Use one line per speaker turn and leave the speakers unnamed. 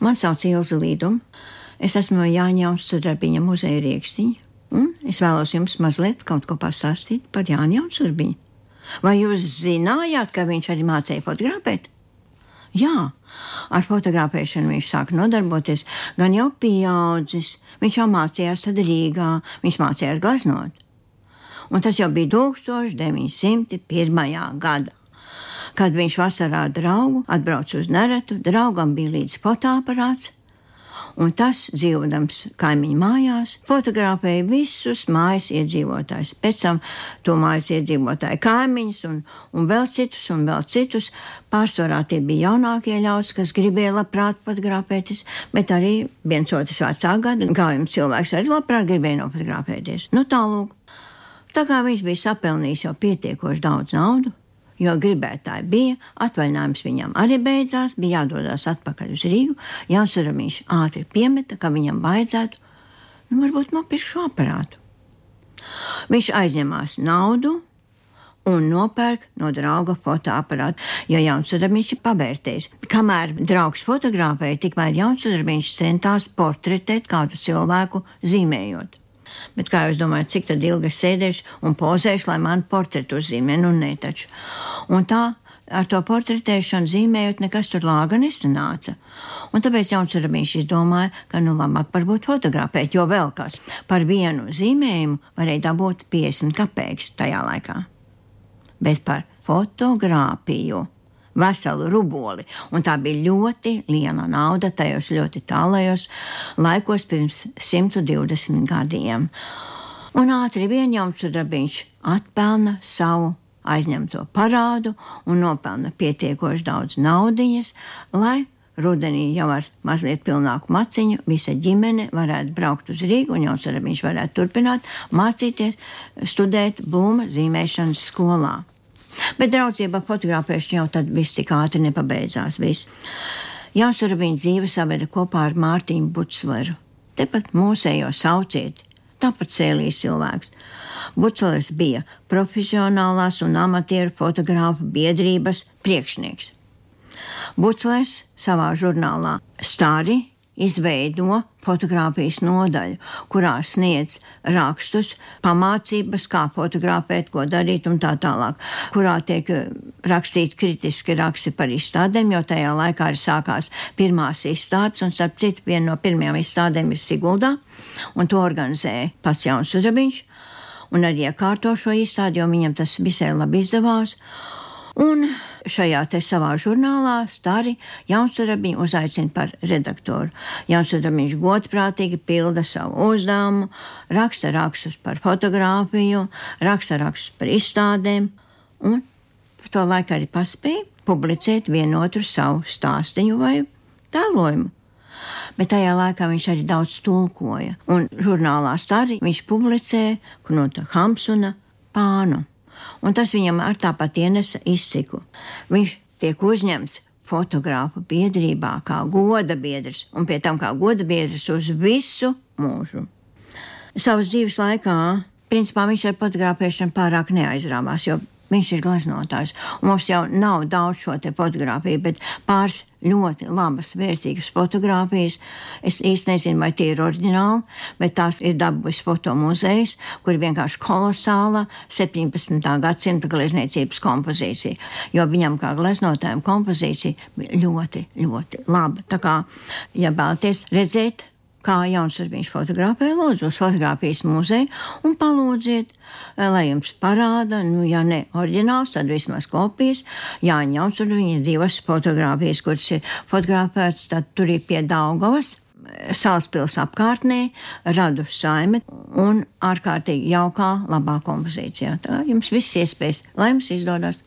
Man sauc Ilza Līduma. Es esmu no Jāņaunas sudrabiņa muzeja rīkstiņa, un es vēlos jums mazliet kaut ko pastāstīt par Jāņaunas sudrabiņu. Vai jūs zinājāt, ka viņš arī mācīja fotografēt? Jā, ar fotografēšanu viņš sāka nodarboties gan jau pieaudzis. Viņš jau mācījās tad Rīgā, viņš mācījās gleznot. Un tas jau bija 1901. gadā. Kad viņš vasarā ar draugu atbrauca uz Neretu, draugam bija līdzi fotoaparāts, un tas, dzīvodams kaimiņu mājās, fotografēja visus mājas iedzīvotājus. Pēc tam to mājas iedzīvotāju kaimiņus un, un vēl citus, un vēl citus. Pārsvarā tie bija jaunākie ļaudis, kas gribēja labprāt fotografēties, bet arī viens otrs vecā gada gājuma cilvēks arī labprāt gribēja nofotografēties. Nu, tālūk. Tā kā viņš bija sapelnījis jau pietiekoši daudz naudas, jo gribētāji bija, atvaļinājums viņam arī beidzās, bija jādodas atpakaļ uz Rīgu. Jānis Uramīšs ātri piemeta, ka viņam vajadzētu, nu, varbūt nopirkt šo aparātu. Viņš aizņemās naudu un nopērk no drauga fotoaparātu, jo Jauns Uramīšs ir pavērtējis. Kamēr draugs fotografēja, tikmēr Jauns Uramīšs centās portretēt kādu cilvēku zīmējot. Bet kā jūs domājat, cik ilgi es sēdēšu un pozēšu, lai man portretu uzzīmē? Nu, nē, taču. Un tā ar to portretēšanu zīmējot, nekas tur lāga nesanāca. Un tāpēc Jauns Rabīns izdomāja, ka nu labāk varbūt fotografēt, jo vēl kas par vienu zīmējumu varēja dabūt 50 kapeikas tajā laikā. Bet par fotografiju veselu ruboli, un tā bija ļoti liela nauda tajos ļoti tālajos laikos pirms 120 gadiem. Un ātri vien jauns darbiņš atpelna savu aizņemto parādu un nopelna pietiekoši daudz naudiņas, lai rudenī jau ar mazliet pilnāku maciņu visa ģimene varētu braukt uz Rīgu un Jauns Arabiņš varētu turpināt mācīties, studēt būma zīmēšanas skolā. Bet draudzība fotografēšana jau tad viss tik ātri nepabeidzās. Viss. Jānis Urbīns dzīve saveda kopā ar Mārtiņu Butsleru. Tepat mūsējo sauciet, tāpat cēlīs cilvēks. Buclers bija profesionālās un amatieru fotogrāfu biedrības priekšnieks. Buclers savā žurnālā Stāri izveido fotografijas nodaļu, kurā sniedz rakstus, pamācības, kā fotografēt, ko darīt un tā tālāk, kurā tiek eh, rakstīti kritiski raksti par izstādēm, jo tajā laikā arī sākās pirmās izstādes, un starp citu viena no pirmajām izstādēm ir Siguldā, un to organizēja pats Jauns Udrabiņš, un arī iekārto šo izstādi, jo viņam tas visai labi izdevās. Un šajā te savā žurnālā Stari Jaunsudrabiņu uzaicina par redaktoru. Jaunsudrabiņš godprātīgi pilda savu uzdevumu, raksta rakstus par fotografiju, raksta rakstus par izstādēm, un par to laiku arī paspēja publicēt vienotru savu stāstījumu vai tēlojumu. Bet tajā laikā viņš arī daudz tulkoja, un žurnālā Stari viņš publicēja Knuta Hamsuna pānu un tas viņam ar tāpat ienesa izciku. Viņš tiek uzņemts fotogrāfu biedrībā kā goda biedrs, un pie tam kā goda biedrs uz visu mūžu. Savas dzīves laikā, principā, viņš ar fotografēšanu pārāk neaizrāvās, jo Viņš ir gleznotājs. Un mums jau nav daudz šo fotografiju, bet pāris ļoti labas, vērtīgas fotogrāfijas. Es īsti nezinu, vai tie ir oriģināli, bet tās ir dabūjis fotomuzejs, kur ir vienkārši kolosāla 17. gadsimta glezniecības kompozīcija. Jo viņam kā gleznotājiem kompozīcija ļoti, ļoti laba. Tā kā, ja vēlaties redzēt, kā jauns viņš fotografē, lūdzu, uz fotografijas muzeju un palūdziet, eh, lai jums parāda, nu, ja ne oriģināls, tad vismaz kopijas. Jā, jauns un viņa divas fotografijas, kuras ir fotografētas, tad tur ir pie Daugavas. Salaspils apkārtnē, radu saime un ārkārtīgi jaukā, labā kompozīcijā. Tā jums viss iespējas, lai jums izdodas.